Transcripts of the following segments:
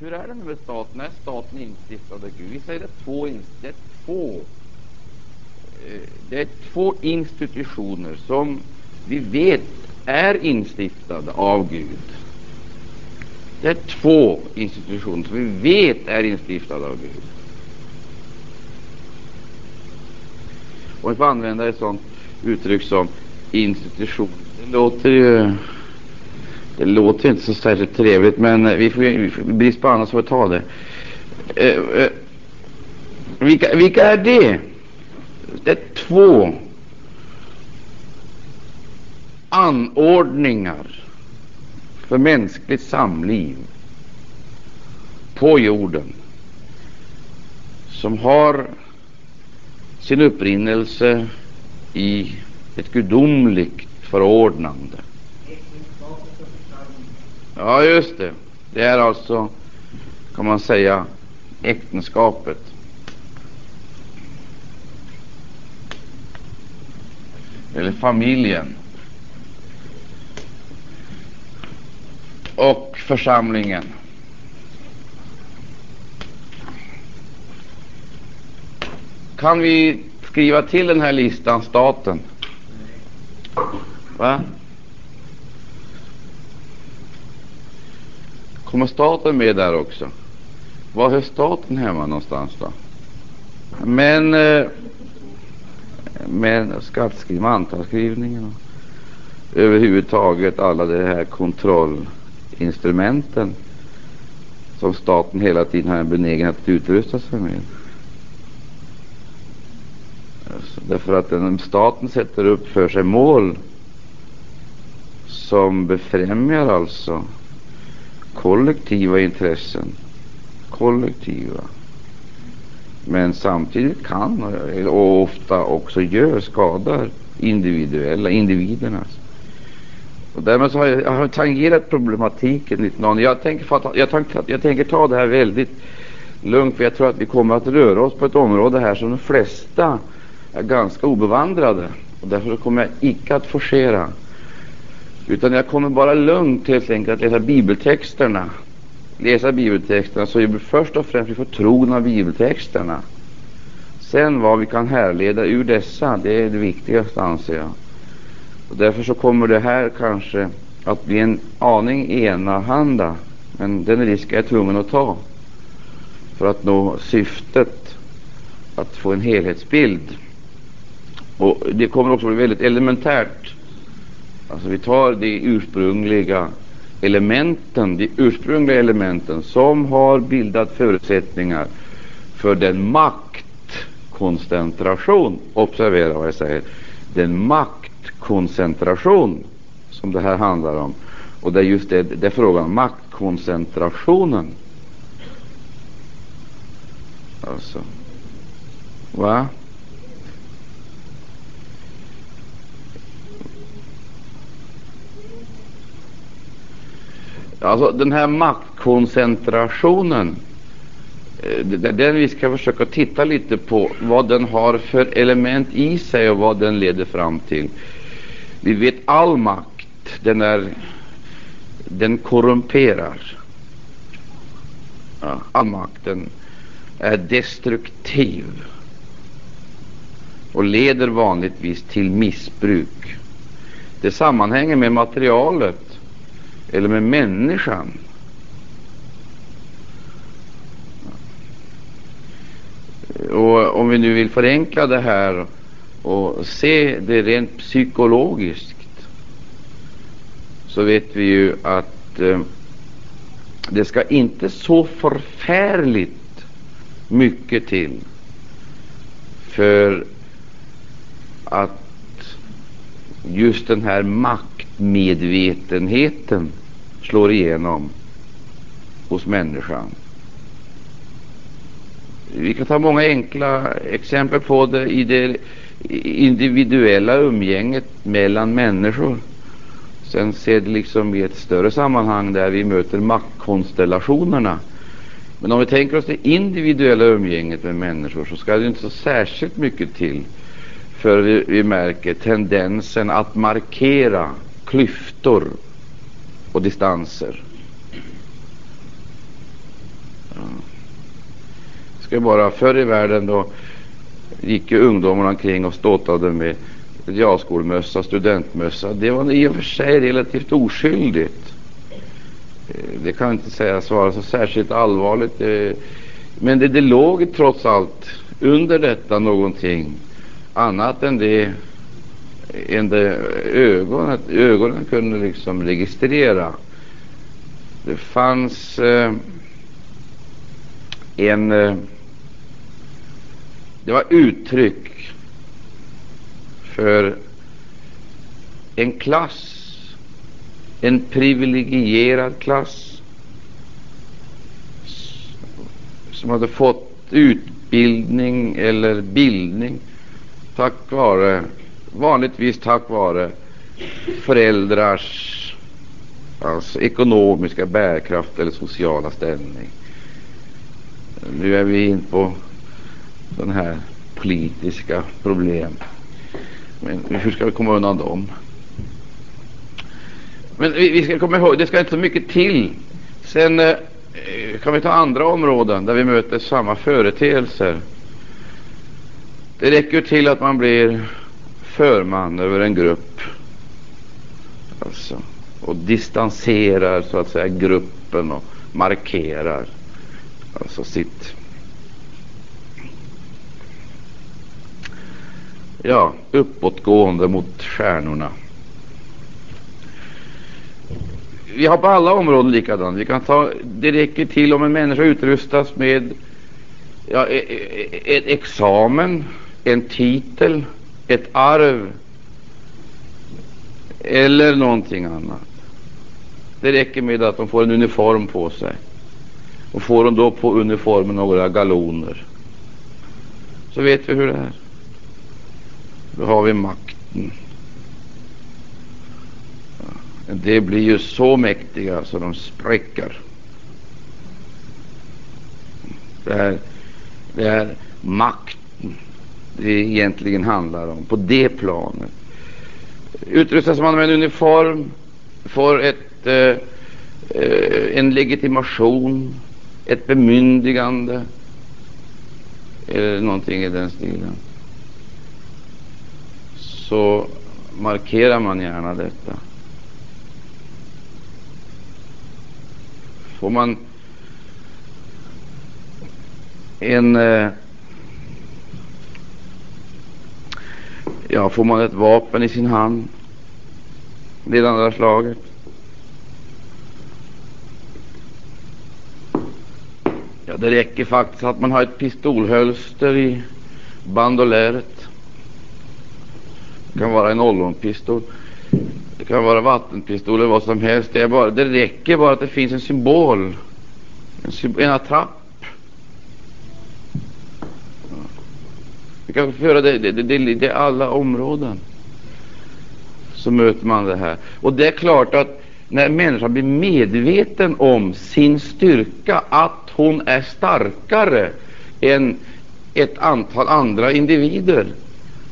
Hur är det nu med staten? Är staten instiftad av Gud? Vi säger det två, det är två, eh, det är två institutioner som vi vet är instiftade av Gud. Det är två institutioner som vi vet är instiftade av Gud. Och vi får använda ett sådant uttryck som institution. Det låter ju det låter inte så särskilt trevligt, men eh, vi får, vi får brist på annat får vi ta det. Eh, eh, vilka, vilka är det? Det är två anordningar för mänskligt samliv på jorden som har sin upprinnelse i ett gudomligt förordnande. Ja, just det. Det är alltså, kan man säga, äktenskapet. Eller familjen. Och församlingen. Kan vi skriva till den här listan staten? Va? Kommer staten med där också? Var hör staten hemma någonstans då? Men, eh, men skattskrivning, mantalsskrivningen och överhuvudtaget alla de här kontrollinstrumenten som staten hela tiden har en benägenhet att utrusta sig med. Alltså, därför att om staten sätter upp för sig mål som befrämjar alltså kollektiva intressen, kollektiva, men samtidigt kan och ofta också gör skadar individuella, individernas. Och därmed så har jag, jag har tangerat problematiken lite någon. Jag tänker, fatta, jag, tänker, jag tänker ta det här väldigt lugnt, för jag tror att vi kommer att röra oss på ett område här som de flesta är ganska obevandrade. Och därför kommer jag icke att forcera utan jag kommer bara lugnt helt enkelt att läsa bibeltexterna. Läsa bibeltexterna så vi först och främst blir får tron av bibeltexterna. Sen vad vi kan härleda ur dessa, det är det viktigaste anser jag. Och därför så kommer det här kanske att bli en aning enahanda, men den risken är jag tvungen att ta för att nå syftet att få en helhetsbild. Och Det kommer också bli väldigt elementärt Alltså vi tar de ursprungliga elementen, de ursprungliga elementen som har bildat förutsättningar för den maktkoncentration, observera vad jag säger, den maktkoncentration som det här handlar om. Och det är just det, det är frågan om maktkoncentrationen. Alltså, va? Alltså den här maktkoncentrationen, eh, den vi ska försöka titta lite på vad den har för element i sig och vad den leder fram till. Vi vet all makt, den, är, den korrumperar. All makt den är destruktiv och leder vanligtvis till missbruk. Det sammanhänger med materialet eller med människan. Och om vi nu vill förenkla det här och se det rent psykologiskt så vet vi ju att eh, det ska inte så förfärligt mycket till för att just den här maktmedvetenheten slår igenom hos människan. Vi kan ta många enkla exempel på det i det individuella umgänget mellan människor. Sen ser det liksom i ett större sammanhang där vi möter maktkonstellationerna. Men om vi tänker oss det individuella umgänget med människor så ska det inte så särskilt mycket till för vi, vi märker tendensen att markera klyftor och distanser. ska bara förr i världen då gick ju ungdomarna omkring och ståtade med realskolmössa, studentmössa. Det var i och för sig relativt oskyldigt. Eh, det kan inte sägas vara så särskilt allvarligt. Eh, men det, det låg trots allt under detta någonting annat än det, enda ögonen, ögonen kunde liksom registrera. Det fanns eh, en eh, det var uttryck för en klass, en privilegierad klass som hade fått utbildning eller bildning tack vare, vanligtvis tack vare föräldrars alltså ekonomiska bärkraft eller sociala ställning. Nu är vi in på den här politiska problem. Men hur ska vi komma undan dem? Men vi, vi ska komma ihåg, det ska inte så mycket till. Sen eh, kan vi ta andra områden där vi möter samma företeelser. Det räcker till att man blir förman över en grupp. Alltså, och distanserar så att säga gruppen och markerar alltså sitt ja, uppåtgående mot stjärnorna. Vi har på alla områden likadant. Vi kan ta, det räcker till om en människa utrustas med ja, e- e- e- ett examen, en titel, ett arv eller någonting annat. Det räcker med att de får en uniform på sig. Och får de då på uniformen några galoner så vet vi hur det är. Då har vi makten. Det blir ju så mäktiga så de spräcker. Det är, det är makten det egentligen handlar om på det planet. Utrustas man med en uniform, får ett, eh, eh, en legitimation, ett bemyndigande eller någonting i den stilen så markerar man gärna detta. Får man en eh, ja, får man ett vapen i sin hand, det andra slaget, ja, det räcker faktiskt att man har ett pistolhölster i bandoläret det kan vara en ollonpistol. Det kan vara vattenpistol eller vad som helst. Det, är bara, det räcker bara att det finns en symbol, en, symbol, en attrapp. Kan föra det, det, det, det, alla områden. Så möter man det här. Och det är klart att när människan blir medveten om sin styrka, att hon är starkare än ett antal andra individer,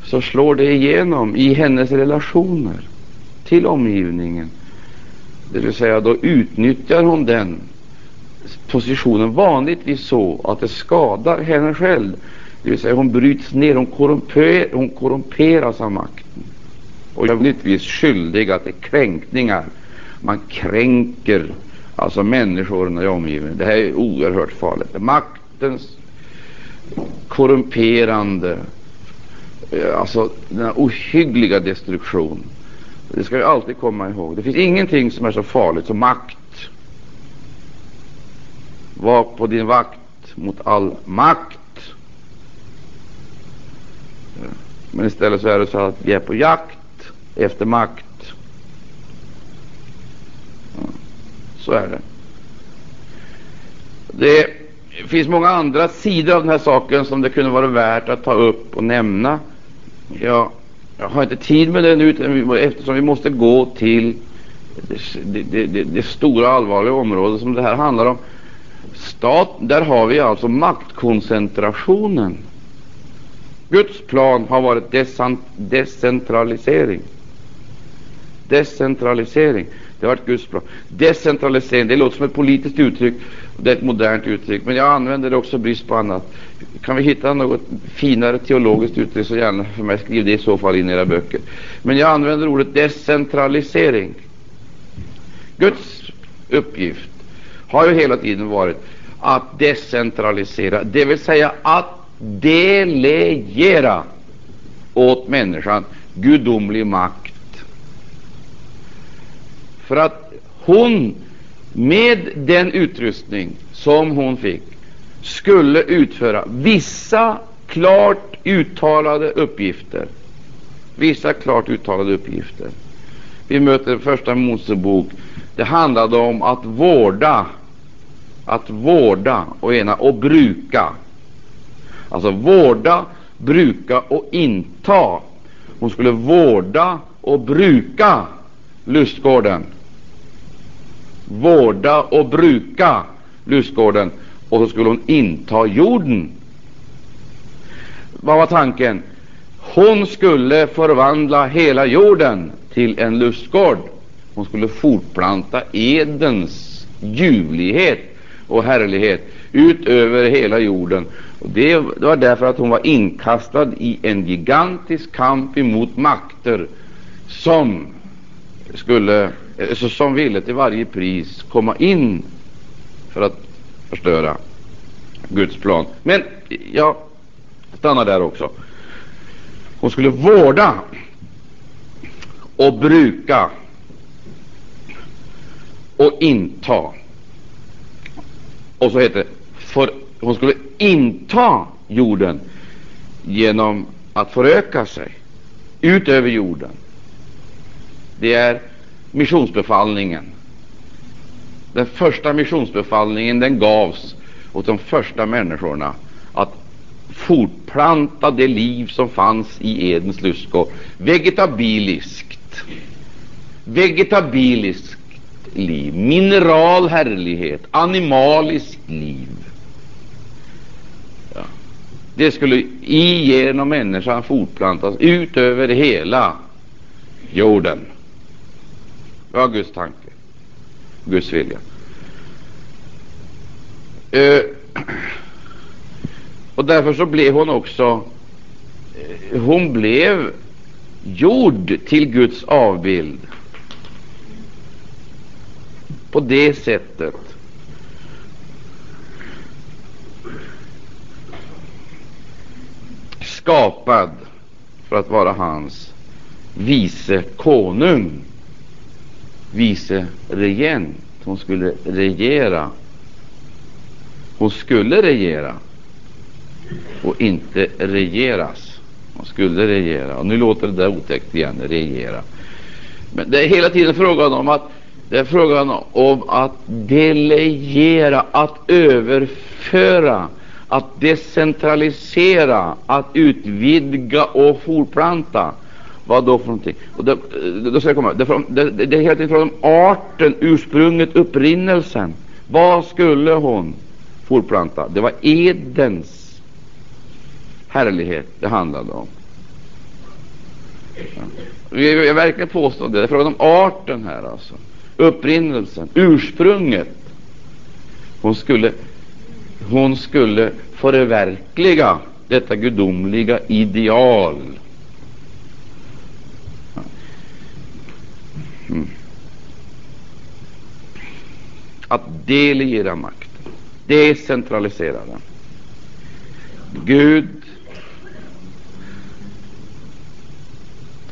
så slår det igenom i hennes relationer till omgivningen. Det vill säga, då utnyttjar hon den positionen vanligtvis så att det skadar henne själv. Det vill säga, hon bryts ner, hon, korrumper, hon korrumperas av makten och jag är vanligtvis skyldiga till kränkningar. Man kränker alltså människorna i omgivningen. Det här är oerhört farligt. Maktens korrumperande eh, alltså den denna ohyggliga destruktion. Det ska vi alltid komma ihåg. Det finns ingenting som är så farligt som makt. Var på din vakt mot all makt. Men istället så är det så att vi är på jakt efter makt. Så är det. Det finns många andra sidor av den här saken som det kunde vara värt att ta upp och nämna. Jag, jag har inte tid med det nu eftersom vi måste gå till det, det, det, det stora allvarliga område som det här handlar om. Stat, där har vi alltså maktkoncentrationen. Guds plan har varit decentralisering. Decentralisering. Det har varit Guds plan. Decentralisering, det låter som ett politiskt uttryck, det är ett modernt uttryck, men jag använder det också brist på annat. Kan vi hitta något finare teologiskt uttryck så gärna för mig, skriv det i så fall in i era böcker. Men jag använder ordet decentralisering. Guds uppgift har ju hela tiden varit att decentralisera, det vill säga att delegera åt människan gudomlig makt. För att hon med den utrustning som hon fick skulle utföra vissa klart uttalade uppgifter. Vissa klart uttalade uppgifter. Vi möter Första Mosebok. Det handlade om att vårda, att vårda och ena och bruka. Alltså vårda, bruka och inta. Hon skulle vårda och bruka lustgården. Vårda och bruka lustgården och så skulle hon inta jorden. Vad var tanken? Hon skulle förvandla hela jorden till en lustgård. Hon skulle fortplanta Edens ljuvlighet och härlighet ut över hela jorden. Och det var därför att hon var inkastad i en gigantisk kamp emot makter som skulle, alltså, som ville till varje pris komma in för att förstöra Guds plan. Men jag stannar där också. Hon skulle vårda och bruka och inta. Och så heter det, för hon skulle inta jorden genom att föröka sig utöver jorden. Det är missionsbefallningen. Den första missionsbefallningen den gavs åt de första människorna att fortplanta det liv som fanns i Edens lustgård vegetabiliskt. Vegetabiliskt liv, mineral härlighet, animaliskt liv. Det skulle igenom människan fortplantas ut över hela jorden. Det var Guds tanke, Guds vilja. Eh, och därför så blev hon också eh, hon blev gjord till Guds avbild på det sättet skapad för att vara hans vice konung, vice regent. Hon skulle regera. Hon skulle regera och inte regeras. Hon skulle regera. Och nu låter det där otäckt igen, regera. Men det är hela tiden frågan om att det är frågan om att delegera, att överföra, att decentralisera, att utvidga och fortplanta. Vad då för någonting? Och det, eh, då ska jag komma. Det, det, det är helt enkelt om arten, ursprunget, upprinnelsen. Vad skulle hon fortplanta? Det var Edens härlighet det handlade om. Jag, jag verkligen påstå det. Det är frågan om arten här alltså upprinnelsen, ursprunget. Hon skulle, hon skulle förverkliga detta gudomliga ideal. Mm. Att delegera makten, decentralisera den. Gud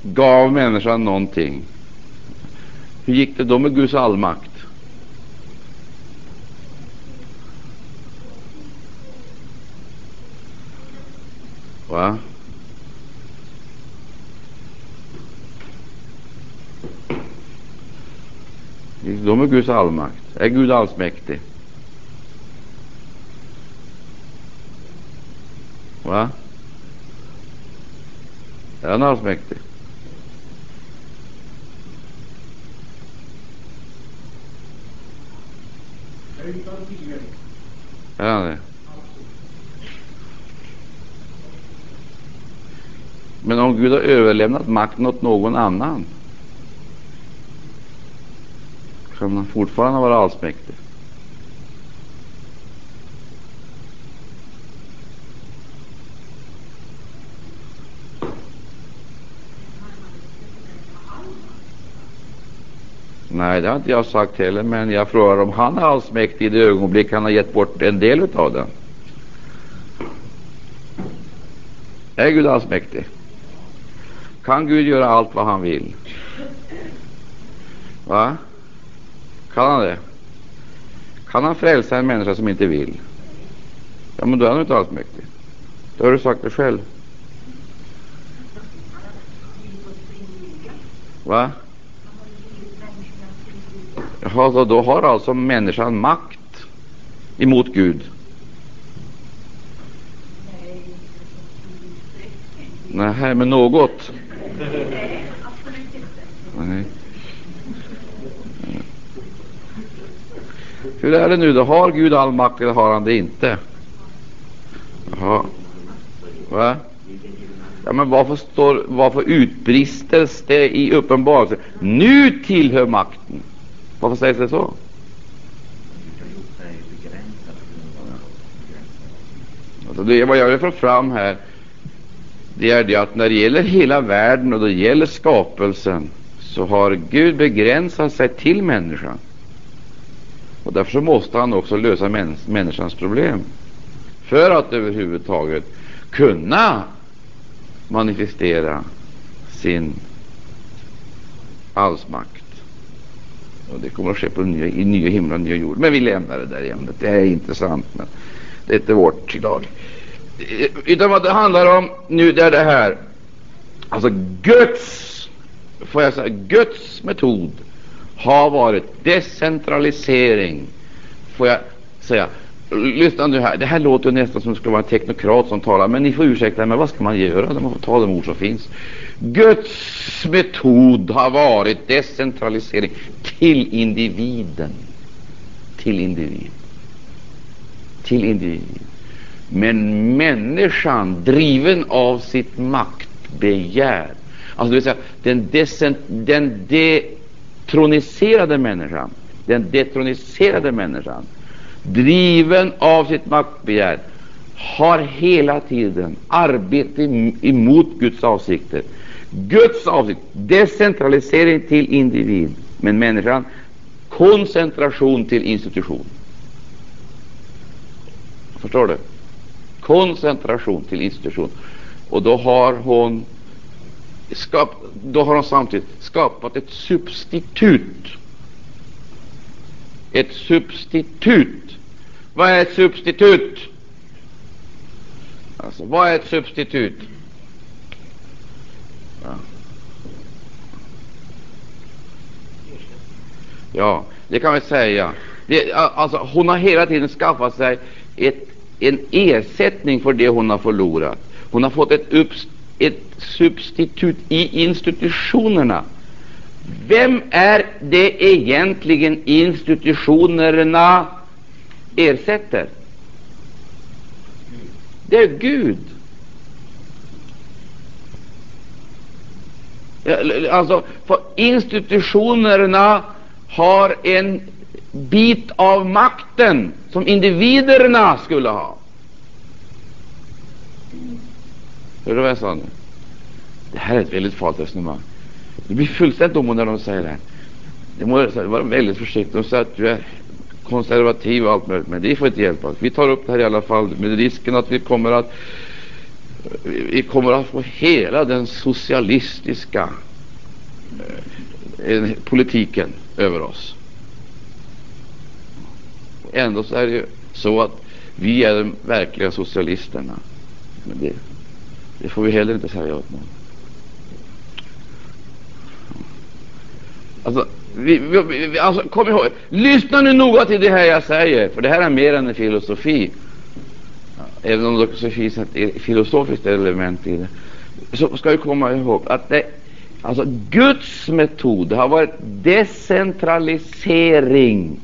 gav människan någonting hur gick det då med Guds allmakt? Va? Hur gick det då med Guds allmakt? Är Gud allsmäktig? Va? Är han allsmäktig? Är han det? Men om Gud har överlämnat makten åt någon annan, kan han fortfarande vara allsmäktig. Nej, det har inte jag sagt heller, men jag frågar om han är allsmäktig i det ögonblick han har gett bort en del av den. Är Gud allsmäktig? Kan Gud göra allt vad han vill? Va? Kan han det? Kan han frälsa en människa som inte vill? Ja, men då är han inte allsmäktig. Då har du sagt det själv. Va? Jaha, så då har alltså människan makt emot Gud? Nej, men något? Nej. Hur är det nu då? Har Gud all makt eller har han det inte? Jaha. Va? Ja, men varför, står, varför utbristes det i uppenbarelsen? Nu tillhör makten. Varför sägs det så? Alltså det, vad jag vill få fram här det är det att när det gäller hela världen och det gäller skapelsen så har Gud begränsat sig till människan. Och därför så måste han också lösa mäns människans problem för att överhuvudtaget kunna manifestera sin allsmakt. Och det kommer att ske på nya, i nya himlar och nya jord. Men vi lämnar det där ämnet. Det är intressant, men det är inte vårt idag. Utan vad det handlar om nu det är det här. Alltså Guds, får jag säga, Guds metod har varit decentralisering. Får jag säga. Lyssna nu här. Det här låter nästan som det skulle vara en teknokrat som talar, men ni får ursäkta men vad ska man göra? Man får ta de ord som finns. Guds metod har varit decentralisering till individen. Till individen. Till individen. Men människan, driven av sitt maktbegär, alltså det vill säga den, decent, den detroniserade människan, den detroniserade människan, driven av sitt maktbegär, har hela tiden arbetat emot Guds avsikter. Guds avsikt, decentralisering till individ, men människan koncentration till institution. Förstår du? Koncentration till institution. Och då har hon, skap, då har hon samtidigt skapat ett substitut. Ett substitut. Vad är ett substitut? Alltså, vad är ett substitut? Ja. ja, det kan vi säga. Det, alltså, hon har hela tiden skaffat sig ett en ersättning för det hon har förlorat. Hon har fått ett, ups, ett substitut i institutionerna. Vem är det egentligen institutionerna ersätter? Det är Gud. Alltså, för institutionerna har en bit av makten som individerna skulle ha. Hör du vad jag sa nu? Det här är ett väldigt farligt resonemang. Det blir fullständigt omodernt när de säger det här. Det måste vara väldigt försiktigt. De säger att du är konservativ och allt möjligt, men det får inte hjälpa. Vi tar upp det här i alla fall med risken att vi kommer att vi kommer att få hela den socialistiska eh, politiken över oss. Ändå så är det ju så att vi är de verkliga socialisterna. Men det, det får vi heller inte säga åt någon. Alltså, vi, vi, vi, alltså, kom ihåg, lyssna nu noga till det här jag säger, för det här är mer än en filosofi. Även om det finns ett filosofiskt element i det, så ska vi komma ihåg att det, alltså Guds metod har varit decentralisering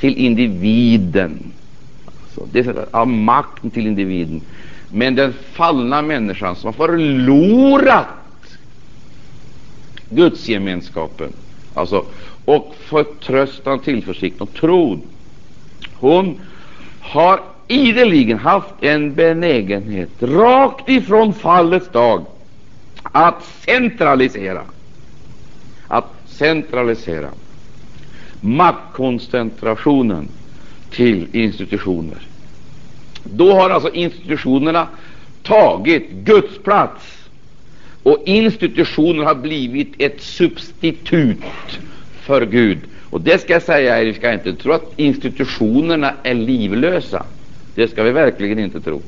till individen. Alltså, det av makten till individen. Men den fallna människan som har förlorat gudsgemenskapen, alltså och förtröstan, tillförsikt och tron. Hon har ideligen haft en benägenhet, rakt ifrån fallets dag, att centralisera. Att centralisera maktkoncentrationen till institutioner. Då har alltså institutionerna tagit Guds plats, och institutioner har blivit ett substitut för Gud. Och det ska jag säga er, vi ska inte tro att institutionerna är livlösa. Det ska vi verkligen inte tro.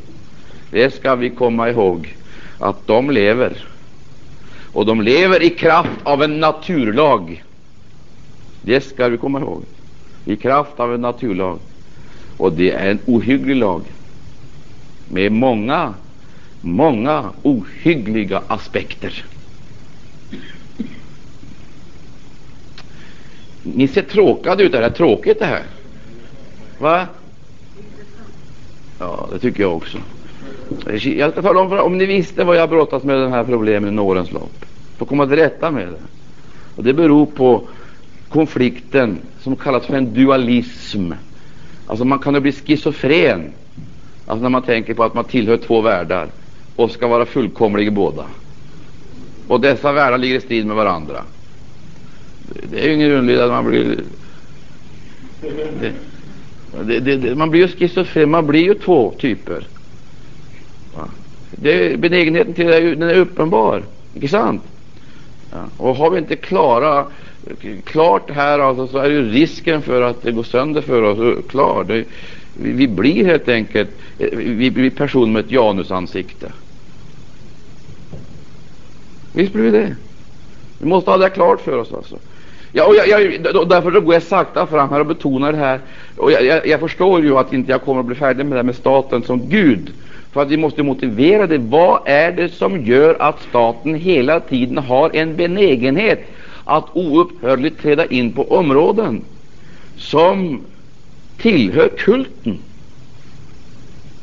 Det ska vi komma ihåg, att de lever. Och de lever i kraft av en naturlag. Det ska vi komma ihåg. I kraft av en naturlag. Och det är en ohygglig lag med många, många ohyggliga aspekter. Ni ser tråkade ut. Är det tråkigt det här? Va? Ja, det tycker jag också. Jag ska tala om, för, om ni visste vad jag brottats med den här problemen under årens lopp, för att komma till rätta med det. Och det beror på konflikten som kallas för en dualism. Alltså man kan ju bli schizofren alltså när man tänker på att man tillhör två världar och ska vara fullkomlig i båda. Och dessa världar ligger i strid med varandra. Det är ju ingen underligt att man blir... Det, det, det, man blir ju schizofren, man blir ju två typer. Det, benägenheten till det är, ju, den är uppenbar, inte sant? Ja. Och har vi inte klara, klart här alltså, så är ju risken för att det går sönder för oss eh, klar. Det, vi, vi, blir helt enkelt eh, vi vi personer med ett janusansikte. Visst blir vi det. Vi måste ha det klart för oss. Alltså. Ja, och jag, jag, därför då går jag sakta fram här och betonar det här. Och jag, jag, jag förstår ju att inte jag kommer att bli färdig med det här med staten som Gud. För att vi måste motivera det. Vad är det som gör att staten hela tiden har en benägenhet att oupphörligt träda in på områden som tillhör kulten?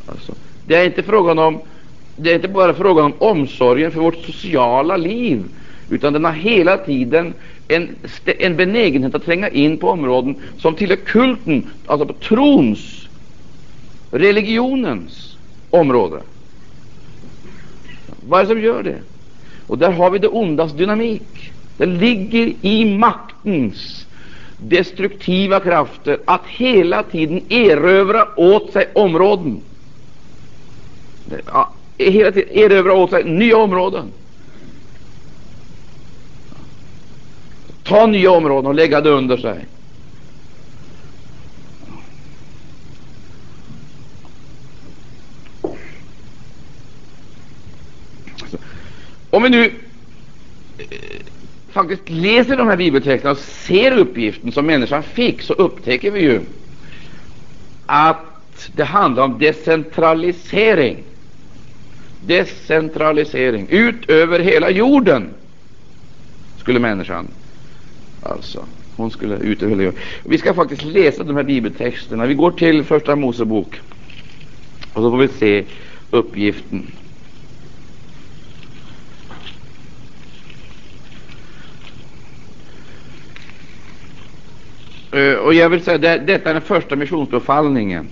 Alltså, det är inte frågan om det är inte bara frågan om omsorgen för vårt sociala liv, utan den har hela tiden en, en benägenhet att tränga in på områden som tillhör kulten, alltså på trons, religionens område. Vad är det som gör det? Och där har vi det ondas dynamik. Det ligger i maktens destruktiva krafter att hela tiden erövra åt sig områden. Ja, hela tiden erövra åt sig nya områden. Ta nya områden och lägga det under sig. Alltså, om vi nu eh, faktiskt läser de här bibeltexterna och ser uppgiften som människan fick, så upptäcker vi ju att det handlar om decentralisering. Decentralisering. Ut över hela jorden skulle människan alltså. Hon skulle ut över hela jorden. Vi ska faktiskt läsa de här bibeltexterna. Vi går till Första Mosebok och så får vi se uppgiften. Eh, och jag vill säga det, detta är den första missionsbefallningen.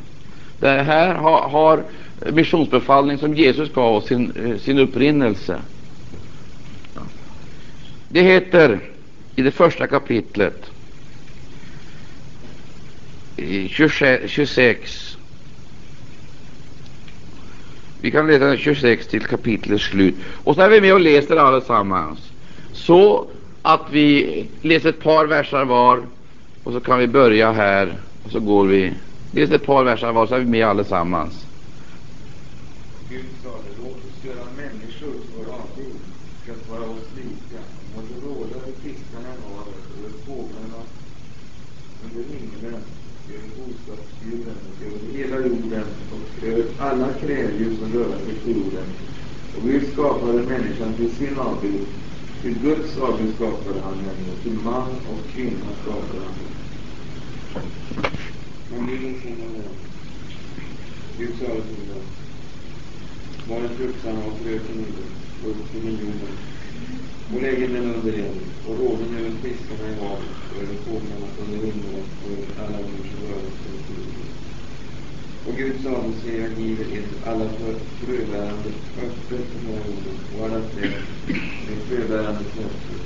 Det här har, har missionsbefallning som Jesus gav oss sin, eh, sin upprinnelse. Det heter i det första kapitlet, 26, vi kan läsa 26 till kapitlets slut, och så är vi med och läser allesammans, så att vi läser ett par versar var och så kan vi börja här och så går vi. Det är ett par verser var så är vi med allesammans. Gud sade, låt oss göra människor för avbild, för att vara oss lika. Må det råda över fiskarna i havet, över fåglarna under himlen, över boskapsdjuren och över hela jorden och över alla kräldjur som rör sig på jorden. Och Gud skapade människan till sin avbild. Till Guds avgud skapade han henne, till man och kvinna skapade han henne. Men Bibeln säger Gud sade till dem, var en fruktsam och fröken upp till miljoner och lägger den under er, och råden över fiskarna i havet och över fåglarna under himlen och över alla djur som rör sig jorden. Och Gud sade sig, jag giver er alla fröbärande örter på morgonen och alla träd med fröbärande frukter.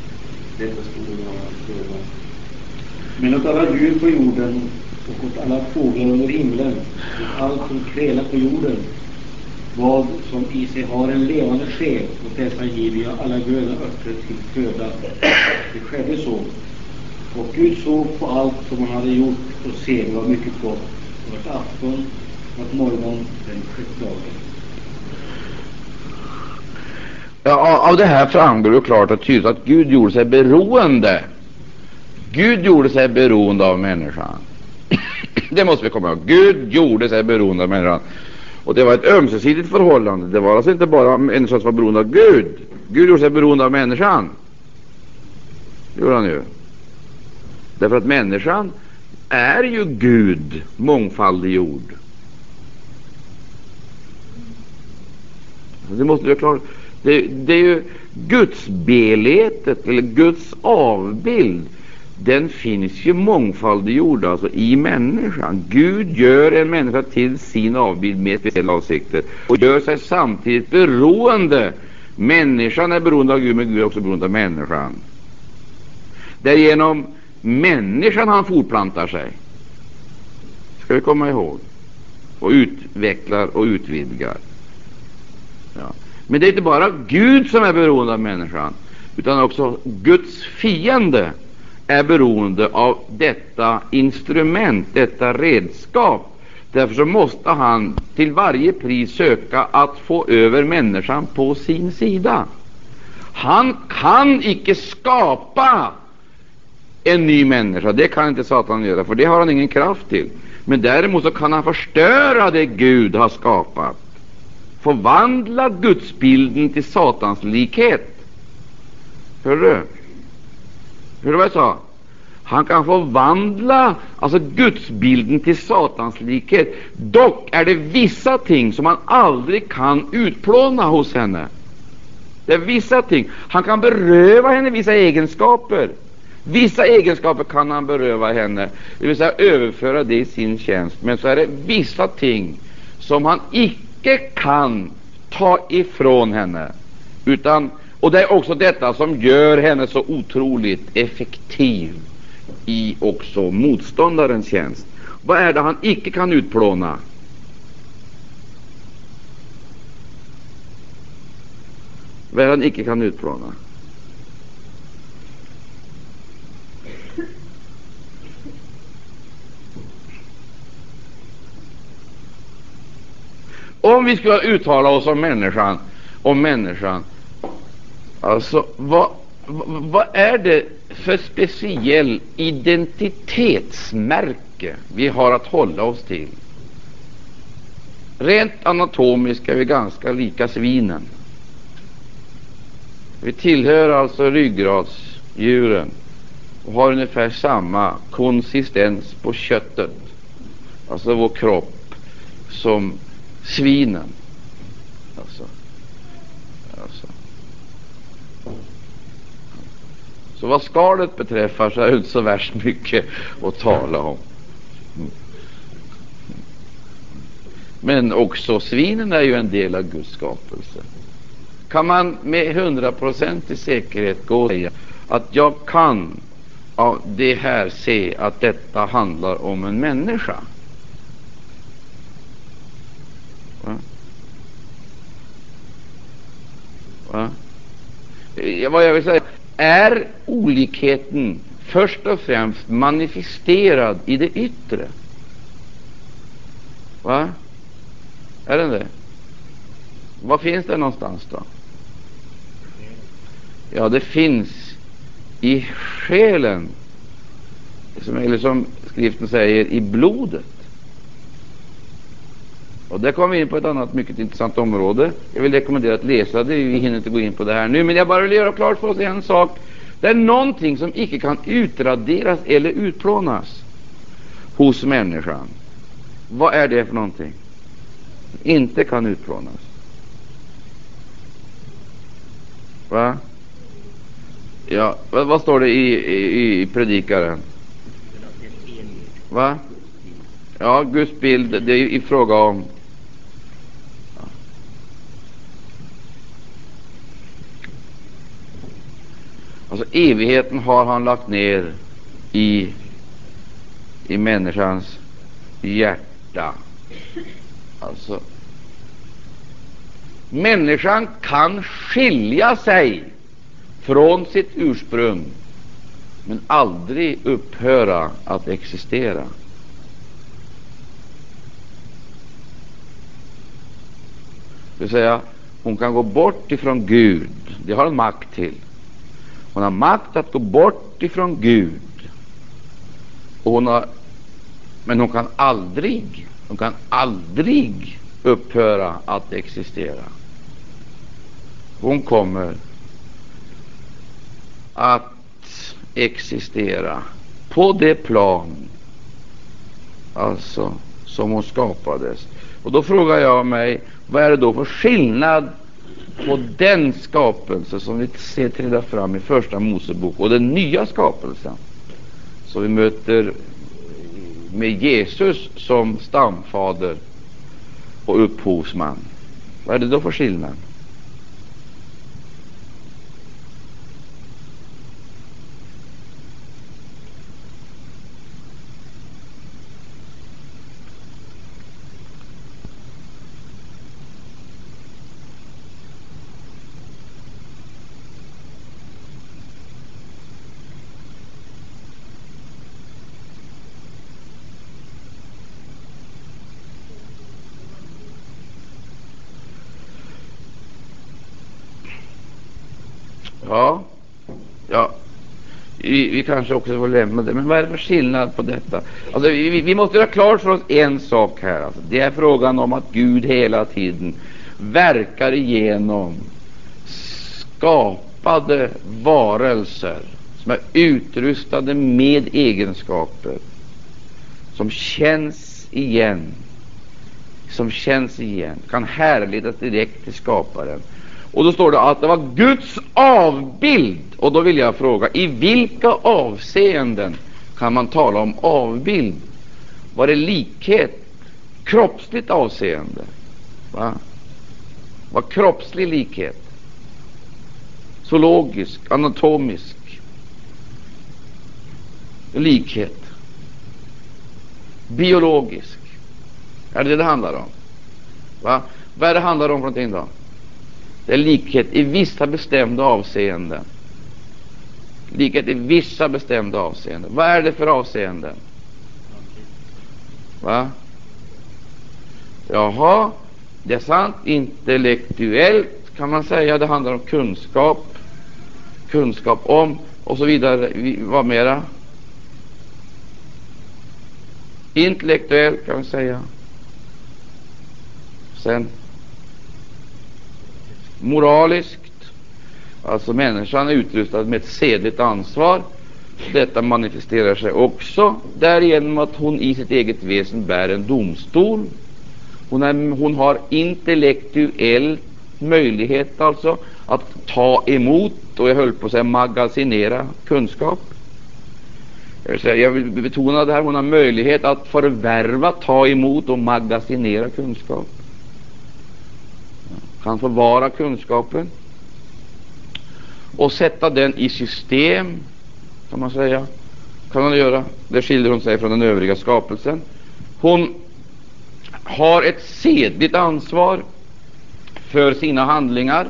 Detta skulle vara föda. Men åt alla djur på jorden och åt alla fåglar under himlen och allt som krälar på jorden vad som i sig har en levande själ, och dessa giver jag alla gröna örter till föda. Det skedde så. Och Gud såg på allt som han hade gjort, och se, det var mycket gott. Det var ett afton att morgon den sjätte dagen. Ja, av det här framgår ju klart och tydligt att Gud gjorde sig beroende. Gud gjorde sig beroende av människan. det måste vi komma ihåg. Gud gjorde sig beroende av människan. Och det var ett ömsesidigt förhållande. Det var alltså inte bara människan som var beroende av Gud. Gud gjorde sig beroende av människan. Det gjorde han ju. Därför att människan är ju Gud mångfaldiggjord. Det måste du klara. Det, det är ju Guds beletet, eller Guds avbild den finns ju mångfaldiggjord alltså i människan. Gud gör en människa till sin avbild med speciella avsikter och gör sig samtidigt beroende. Människan är beroende av Gud, men Gud är också beroende av människan. Därigenom människan han fortplantar sig, ska vi komma ihåg, och utvecklar och utvidgar. Ja. Men det är inte bara Gud som är beroende av människan, utan också Guds fiende är beroende av detta instrument, detta redskap. Därför så måste han till varje pris söka att få över människan på sin sida. Han kan icke skapa en ny människa, det kan inte Satan göra, för det har han ingen kraft till. Men däremot så kan han förstöra det Gud har skapat, förvandla gudsbilden till Satans likhet. Hör du? Hör du vad jag sa? Han kan förvandla alltså gudsbilden till Satans likhet. Dock är det vissa ting som han aldrig kan utplåna hos henne. Det är vissa ting. Han kan beröva henne vissa egenskaper. Vissa egenskaper kan han beröva henne, det vill säga överföra det i sin tjänst. Men så är det vissa ting som han icke icke kan ta ifrån henne. Utan och det är också detta som gör henne så otroligt effektiv i också motståndarens tjänst. Vad är det han icke kan utplåna? Vad är det han icke kan utplåna? Om vi skulle uttala oss om människan, om människan Alltså, vad, vad är det för speciell identitetsmärke vi har att hålla oss till? Rent anatomiskt är vi ganska lika svinen. Vi tillhör alltså ryggradsdjuren och har ungefär samma konsistens på köttet, alltså vår kropp, som svinen. Alltså, alltså. Så vad skalet beträffar så är det inte så värst mycket att tala om. Men också svinen är ju en del av Guds skapelse. Kan man med hundraprocentig säkerhet gå och säga att jag kan av det här se att detta handlar om en människa? Va? Vad jag vill säga är olikheten först och främst manifesterad i det yttre. Va? Är den det? Var finns det någonstans då? Ja, det finns i själen, som, eller som liksom skriften säger, i blodet. Och där kommer vi in på ett annat mycket intressant område. Jag vill rekommendera att läsa det. Vi hinner inte gå in på det här nu, men jag bara vill göra klart för oss en sak. Det är någonting som icke kan utraderas eller utplånas hos människan. Vad är det för någonting? Inte kan utplånas. Va? Ja, vad, vad står det i, i, i predikaren? Va? Ja, Guds bild, det är i fråga om Alltså evigheten har han lagt ner i, i människans hjärta. Alltså, människan kan skilja sig från sitt ursprung men aldrig upphöra att existera. Det vill säga, hon kan gå bort ifrån Gud. Det har hon makt till. Hon har makt att gå bort ifrån Gud. Och hon har, men hon kan aldrig, hon kan aldrig upphöra att existera. Hon kommer att existera på det plan alltså som hon skapades. Och då frågar jag mig, vad är det då för skillnad på den skapelse som vi ser träda fram i Första Mosebok och den nya skapelsen som vi möter med Jesus som stamfader och upphovsman. Vad är det då för skillnad? Ja, ja. Vi, kanske också får lämna det. Men vad är det för skillnad på detta? Alltså, vi, vi måste göra klart för oss en sak här. Alltså, det är frågan om att Gud hela tiden verkar igenom skapade varelser som är utrustade med egenskaper som känns igen, som känns igen, kan härledas direkt till skaparen. Och då står det att det var Guds avbild. Och då vill jag fråga, i vilka avseenden kan man tala om avbild? Var det likhet, kroppsligt avseende? Va? Var kroppslig likhet? Zoologisk, anatomisk likhet? Biologisk? Är det det det handlar om? Va? Vad är det handlar om för någonting då? Det är likhet i vissa bestämda avseenden. Likhet i vissa bestämda avseenden. Vad är det för avseenden? Va? Jaha, det är sant. Intellektuellt kan man säga. Det handlar om kunskap. Kunskap om och så vidare. Vad mera? Intellektuellt kan man säga. Sen moraliskt, alltså människan är utrustad med ett sedligt ansvar. Detta manifesterar sig också därigenom att hon i sitt eget väsen bär en domstol. Hon, är, hon har intellektuell möjlighet alltså att ta emot och jag höll på att säga magasinera kunskap. Jag vill betona det här, hon har möjlighet att förvärva, ta emot och magasinera kunskap kan förvara kunskapen och sätta den i system, kan man säga. Kan hon göra. Det skiljer hon sig från den övriga skapelsen. Hon har ett sedligt ansvar för sina handlingar.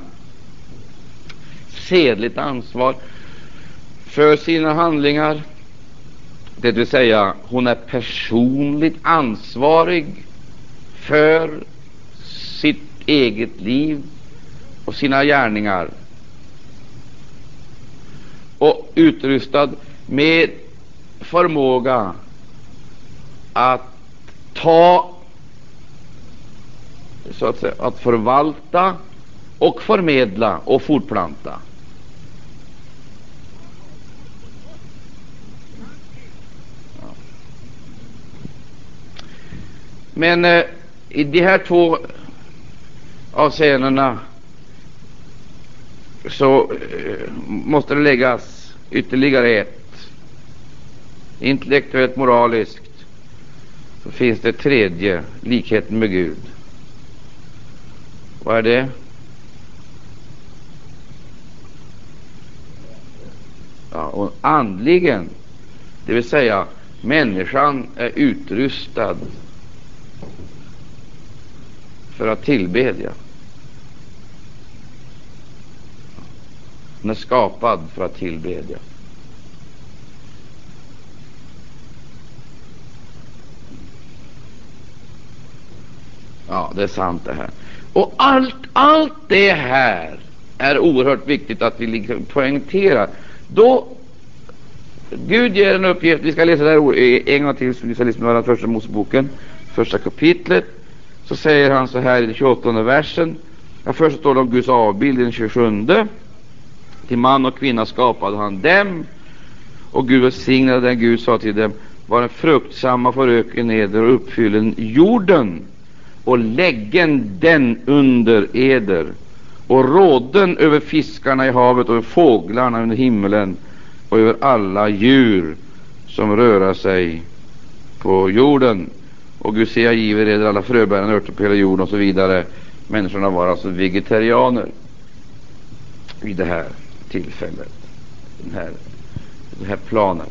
Sedligt ansvar för sina handlingar. Det vill säga, hon är personligt ansvarig för eget liv och sina gärningar och utrustad med förmåga att ta, så att säga, att förvalta och förmedla och fortplanta. Men eh, i de här två avseendena så eh, måste det läggas ytterligare ett. Intellektuellt, moraliskt, så finns det tredje, likheten med Gud. Vad är det? Ja, och andligen, det vill säga människan är utrustad för att tillbedja. Hon är skapad för att tillbedja. Ja, det är sant det här. Och allt, allt det här är oerhört viktigt att vi liksom poängterar. Då Gud ger en uppgift, vi ska läsa det här en gång till, vi ska läsa den första Moseboken, första kapitlet, så säger han så här i den 28 versen, ja, först står det om Guds avbild i den 27, till man och kvinna skapade han dem, och Gud välsignade den, Gud sa till dem, var en fruktsamma föröken eder och uppfyllen jorden och läggen den under eder. Och råden över fiskarna i havet och över fåglarna under himmelen och över alla djur som röra sig på jorden. Och Gud säger, jag giver eder alla fröbärande örter på hela jorden och så vidare. Människorna var alltså vegetarianer vid det här tillfället, den här, det här planet.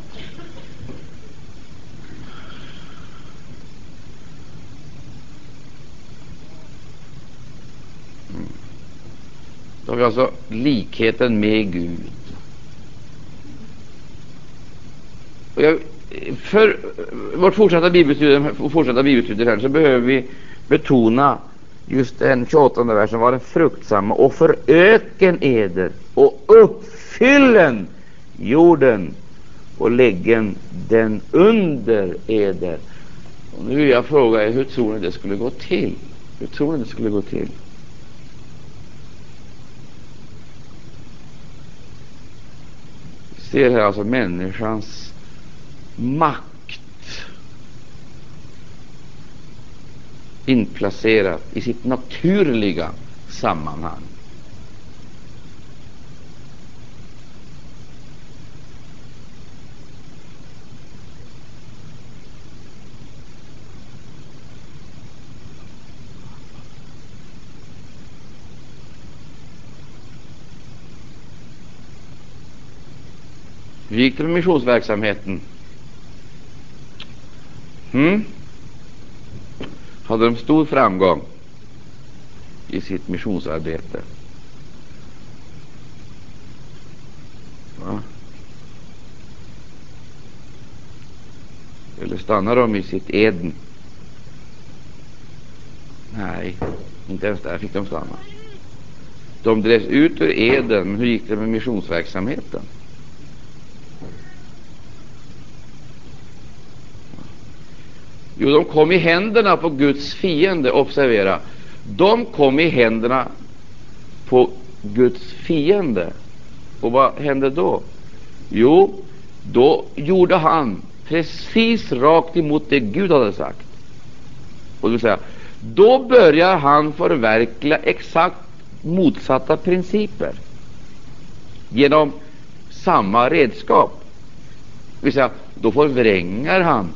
Mm. Då har vi alltså likheten med Gud. Och jag, för vårt fortsatta bibelstudium, fortsatta bibelstudier här så behöver vi betona just den 28 versen var den fruktsamma och föröken eder och uppfyllen jorden och läggen den under eder. Och nu vill jag fråga er, hur tror ni det skulle gå till? Hur tror ni det skulle gå till? Vi ser här alltså människans makt inplacerat i sitt naturliga sammanhang. Hur gick det med missionsverksamheten? Hmm? Hade de stor framgång i sitt missionsarbete? Va? Eller stannar de i sitt Eden? Nej, inte ens där fick de stanna. De drevs ut ur Eden, men hur gick det med missionsverksamheten? Jo, de kom i händerna på Guds fiende. Observera, de kom i händerna på Guds fiende. Och vad hände då? Jo, då gjorde han precis rakt emot det Gud hade sagt. Och det vill säga, då börjar han förverkliga exakt motsatta principer genom samma redskap. Det vill säga, då förvränger han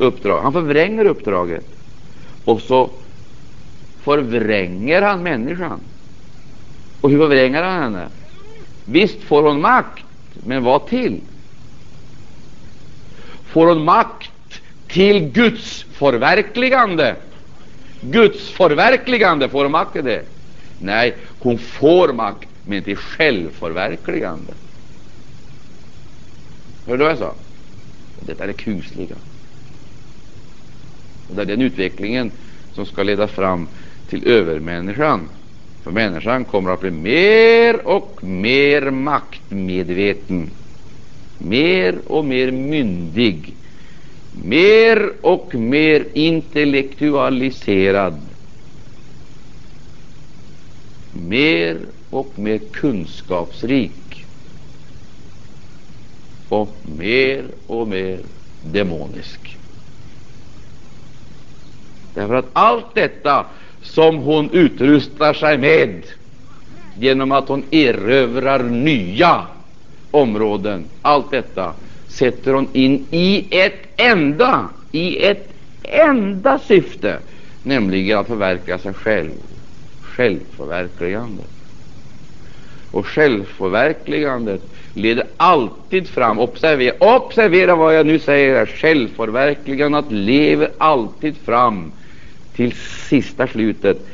uppdrag. Han förvränger uppdraget och så förvränger han människan. Och hur förvränger han henne? Visst får hon makt, men vad till? Får hon makt till Guds förverkligande? Guds förverkligande, får hon makt till det? Nej, hon får makt, men till självförverkligande. Hörde du vad jag sa? Detta är det kusliga. Och det är den utvecklingen som ska leda fram till övermänniskan. För människan kommer att bli mer och mer maktmedveten, mer och mer myndig, mer och mer intellektualiserad, mer och mer kunskapsrik och mer och mer demonisk. Därför att allt detta som hon utrustar sig med genom att hon erövrar nya områden, allt detta sätter hon in i ett enda, i ett enda syfte, nämligen att förverkliga sig själv. självförverkligandet. Och självförverkligandet leder alltid fram, observera, observera vad jag nu säger här, självförverkligandet lever alltid fram till sista slutet,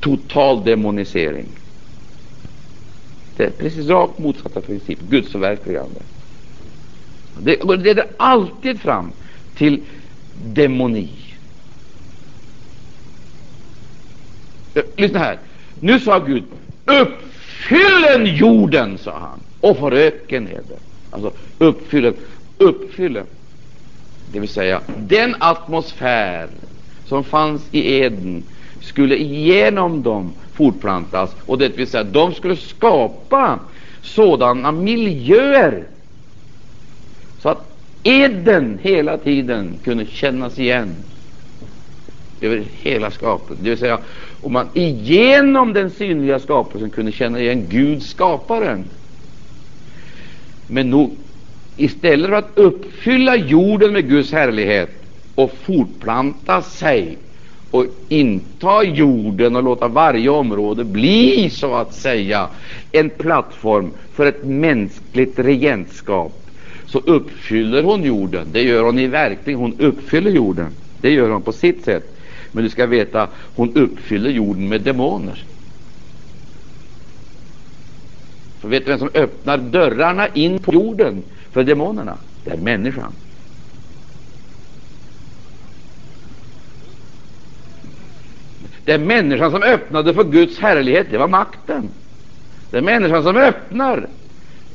total demonisering. Det är precis rakt motsatta princip, Guds förverkligande. Det, leder alltid fram till demoni. Lyssna här. Nu sa Gud, uppfyllen jorden, sa han, och föröken är det. Alltså uppfyllen, uppfyllen. Det vill säga, den atmosfär som fanns i Eden skulle genom dem fortplantas, och det vill säga, de skulle skapa sådana miljöer så att Eden hela tiden kunde kännas igen över hela skapelsen. Det vill säga, om man igenom den synliga skapelsen kunde känna igen Gud, skaparen. Men nog, istället för att uppfylla jorden med Guds härlighet och fortplanta sig och inta jorden och låta varje område bli så att säga en plattform för ett mänskligt regentskap, så uppfyller hon jorden. Det gör hon i verkligen. Hon uppfyller jorden. Det gör hon på sitt sätt. Men du ska veta, hon uppfyller jorden med demoner. För vet du vem som öppnar dörrarna in på jorden för demonerna? Det är människan. Det är människan som öppnade för Guds härlighet. Det var makten. Det är människan som öppnar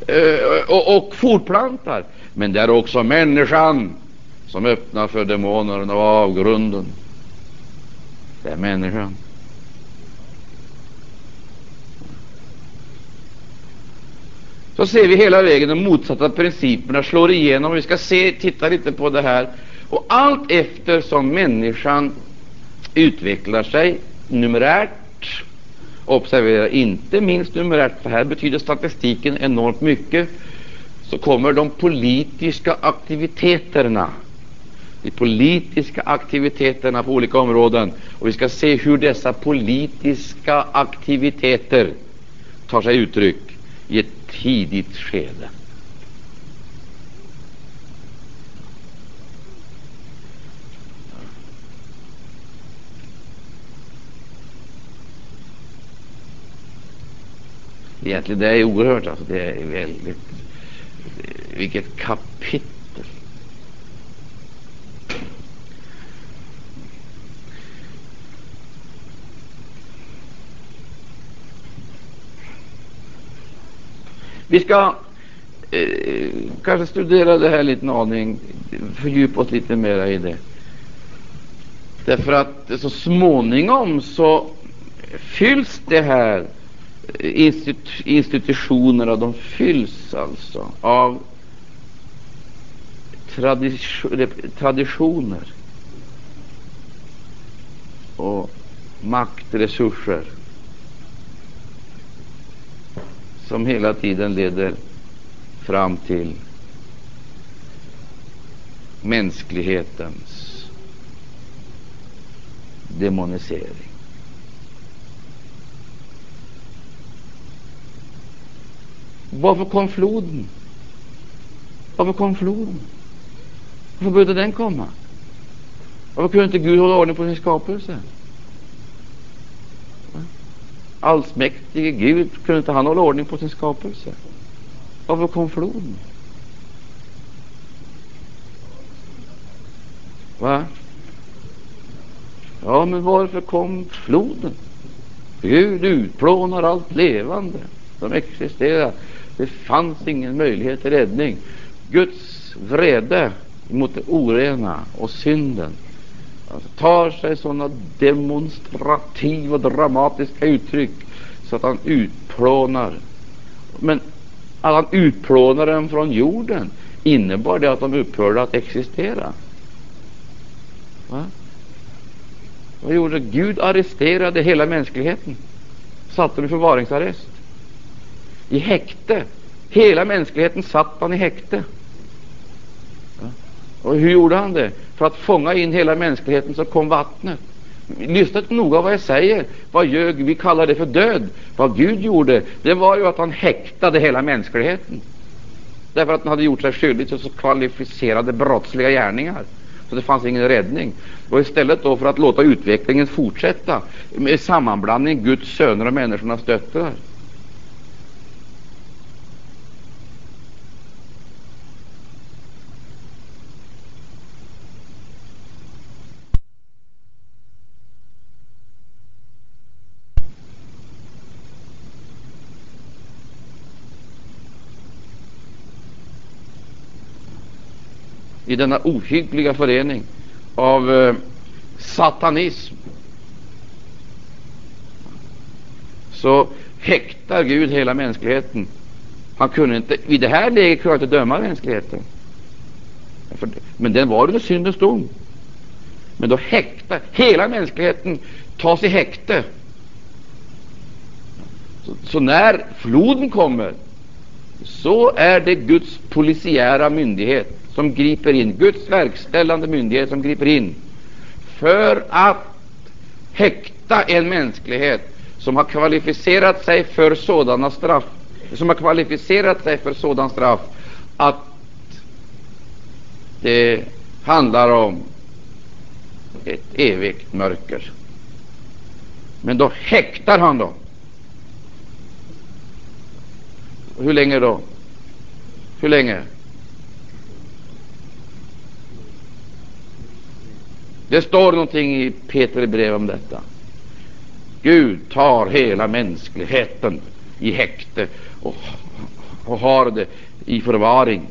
eh, och, och fortplantar. Men det är också människan som öppnar för demonerna och avgrunden. Det är människan. Så ser vi hela vägen de motsatta principerna slår igenom. Vi ska se, titta lite på det här. Och allt eftersom människan utvecklar sig numerärt, observera inte minst numerärt, för här betyder statistiken enormt mycket, så kommer de politiska aktiviteterna de politiska aktiviteterna på olika områden. Och vi ska se hur dessa politiska aktiviteter tar sig uttryck i ett tidigt skede. Egentligen, det är oerhört. Alltså, det är väldigt... Vilket kapitel Vi ska eh, kanske studera det här lite en aning, fördjupa oss lite mera i det. Därför att så småningom så fylls det här institu institutionerna, de fylls alltså av tradition, traditioner och maktresurser som hela tiden leder fram till mänsklighetens demonisering. Varför kom floden? Varför kom floden? Varför började den komma? Varför kunde inte Gud hålla ordning på sin skapelse? allsmäktige Gud, kunde inte han hålla ordning på sin skapelse? Varför kom floden? Va? Ja, men varför kom floden? Gud utplånar allt levande som existerar. Det fanns ingen möjlighet till räddning. Guds vrede mot det orena och synden alltså, tar sig sådana demonstrativa och dramatiska uttryck så att han utplånar. Men att han utplånar dem från jorden innebar det att de upphörde att existera. Va? Vad gjorde Gud? arresterade hela mänskligheten, satte dem i förvaringsarrest, i häkte, Hela mänskligheten satt han i häkte. Och hur gjorde han det? För att fånga in hela mänskligheten så kom vattnet. Lyssna noga vad jag säger. Vad ljög vi kallar det för död. Vad Gud gjorde, det var ju att han häktade hela mänskligheten. Därför att han hade gjort sig skyldig till så kvalificerade brottsliga gärningar. Så det fanns ingen räddning. Och istället då för att låta utvecklingen fortsätta med sammanblandning Guds söner och människornas döttrar i denna ohyggliga förening av eh, satanism så häktar Gud hela mänskligheten. Han kunde inte, i det här läget kunde inte döma mänskligheten. Men den var under syndens dom. Men då häktar hela mänskligheten, tas i häkte. Så, så när floden kommer, så är det Guds polisiära myndighet som griper in, Guds verkställande myndighet som griper in för att häkta en mänsklighet som har kvalificerat sig för sådana straff, som har kvalificerat sig för sådan straff att det handlar om ett evigt mörker. Men då häktar han dem. Hur länge då? Hur länge? Det står någonting i Peter brev om detta. Gud tar hela mänskligheten i häkte och, och har det i förvaring.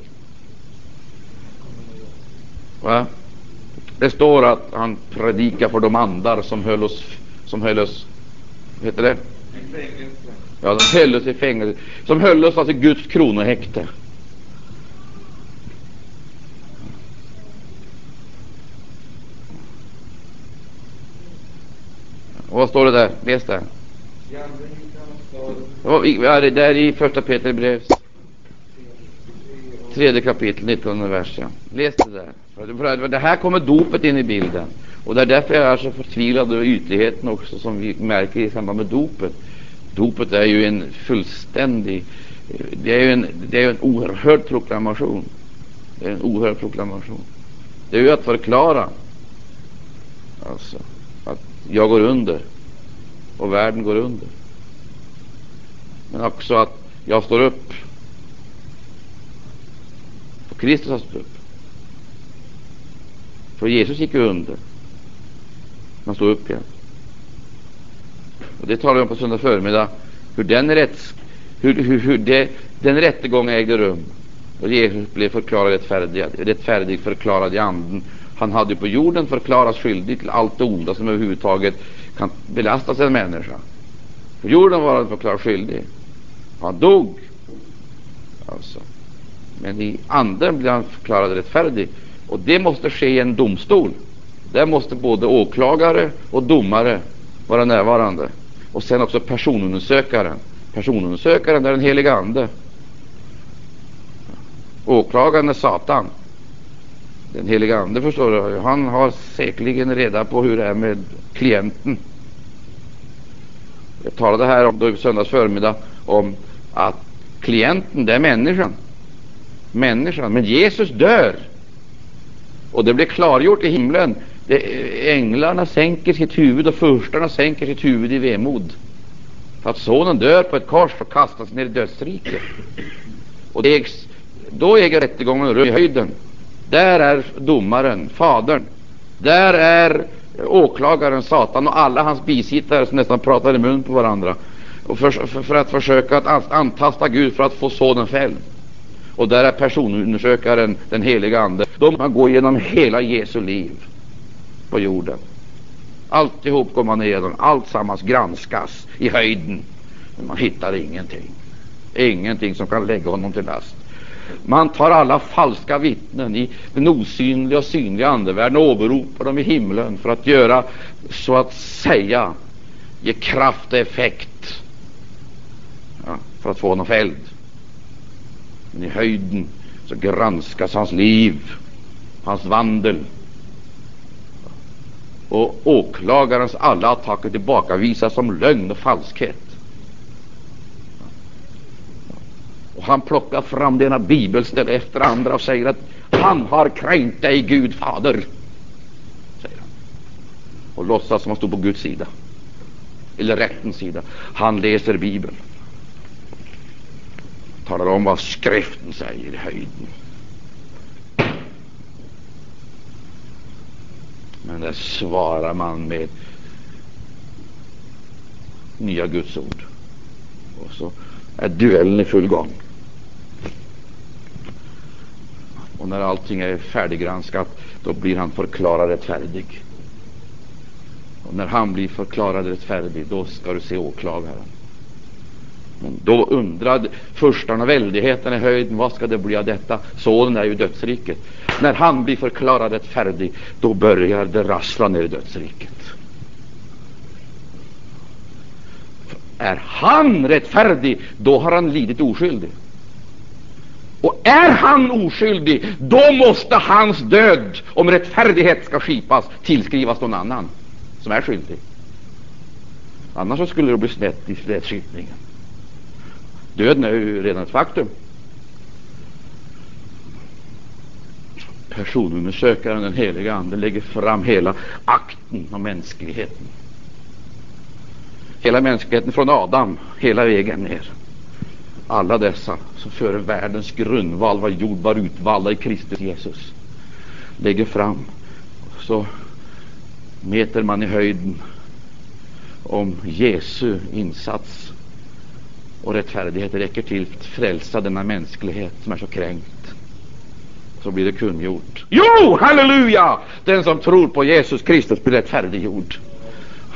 Va? Det står att han predikar för de andar som höll oss, som höll oss, heter det? Ja, de höll oss i fängelse, som höll oss alltså i Guds kronohäkte. Och vad står det där? Läs det. Ja, det där i första Peter brev. Tredje kapitel, 19 vers. Ja. Läs det där. För det här kommer dopet in i bilden. Och det är därför jag är så förtvivlad över ytligheten också, som vi märker i samband med dopet. Dopet är ju en fullständig, det är ju en, det är en oerhörd proklamation. Det är en oerhörd proklamation. Det är ju att förklara alltså, jag går under och världen går under. Men också att jag står upp. För Kristus har stått upp. För Jesus gick under. Han stod upp igen. Och det talar vi om på söndag förmiddag. Hur den, rätts, hur, hur, hur det, den rättegången ägde rum. Och Jesus blev förklarad rättfärdig, rättfärdig förklarad i anden han hade på jorden förklarats skyldig till allt det onda som överhuvudtaget kan belastas en människa. På jorden var han förklarad skyldig. Han dog. Alltså. Men i anden blev han förklarad rättfärdig. Och det måste ske i en domstol. Där måste både åklagare och domare vara närvarande. Och sen också personundersökaren. Personundersökaren är den heliga Ande. Åklagaren är Satan den heliga Ande förstår du, han har säkerligen reda på hur det är med klienten. Jag talade här om då i söndags förmiddag om att klienten, det är människan. Människan. Men Jesus dör. Och det blir klargjort i himlen. Det, änglarna sänker sitt huvud och furstarna sänker sitt huvud i vemod. För att sonen dör på ett kors och kastas ner i dödsriket. Och det, då äger rättegången rum i höjden. Där är domaren, Fadern. Där är åklagaren, Satan och alla hans bisittare som nästan pratar i mun på varandra och för, för, för, att försöka att antasta Gud för att få sonen fälld. Och där är personundersökaren, den heliga Ande. De går igenom hela Jesu liv på jorden. Alltihop går man igenom, Alltsammans granskas i höjden. Men man hittar ingenting. Ingenting som kan lägga honom till last. Man tar alla falska vittnen i den osynliga och synliga andevärlden och åberopar dem i himlen för att göra, så att säga, ge kraft och effekt ja, för att få honom fälld. Men i höjden så granskas hans liv, hans vandel. Och åklagarens alla attacker tillbakavisas som lögn och falskhet. Och han plockar fram denna ena bibelställe efter andra och säger att han har kränkt dig, Gud fader. Säger han. Och låtsas som han stod på Guds sida. Eller rättens sida. Han läser Bibeln. Talar om vad skriften säger i höjden. Men där svarar man med nya Guds ord. Och så är duellen i full gång. Och när allting är färdiggranskat, då blir han förklarad rättfärdig. Och när han blir förklarad rättfärdig, då ska du se åklagaren. Men då undrade förstarna väldigheten i höjden, vad ska det bli av detta? Sonen är ju dödsriket. När han blir förklarad rättfärdig, då börjar det rassla ner i dödsriket. Är han rättfärdig, då har han lidit oskyldig. Och är han oskyldig, då måste hans död, om rättfärdighet ska skipas, tillskrivas någon annan som är skyldig. Annars skulle det bli snett i rättskipningen. Döden är ju redan ett faktum. Personundersökaren, den heliga Ande, lägger fram hela akten om mänskligheten. Hela mänskligheten från Adam hela vägen ner. Alla dessa som före världens grundval var jord var utvalda i Kristus Jesus lägger fram. Så mäter man i höjden om Jesu insats och rättfärdighet räcker till för att frälsa denna mänsklighet som är så kränkt. Så blir det kungjort. Jo, halleluja! Den som tror på Jesus Kristus blir rättfärdiggjord.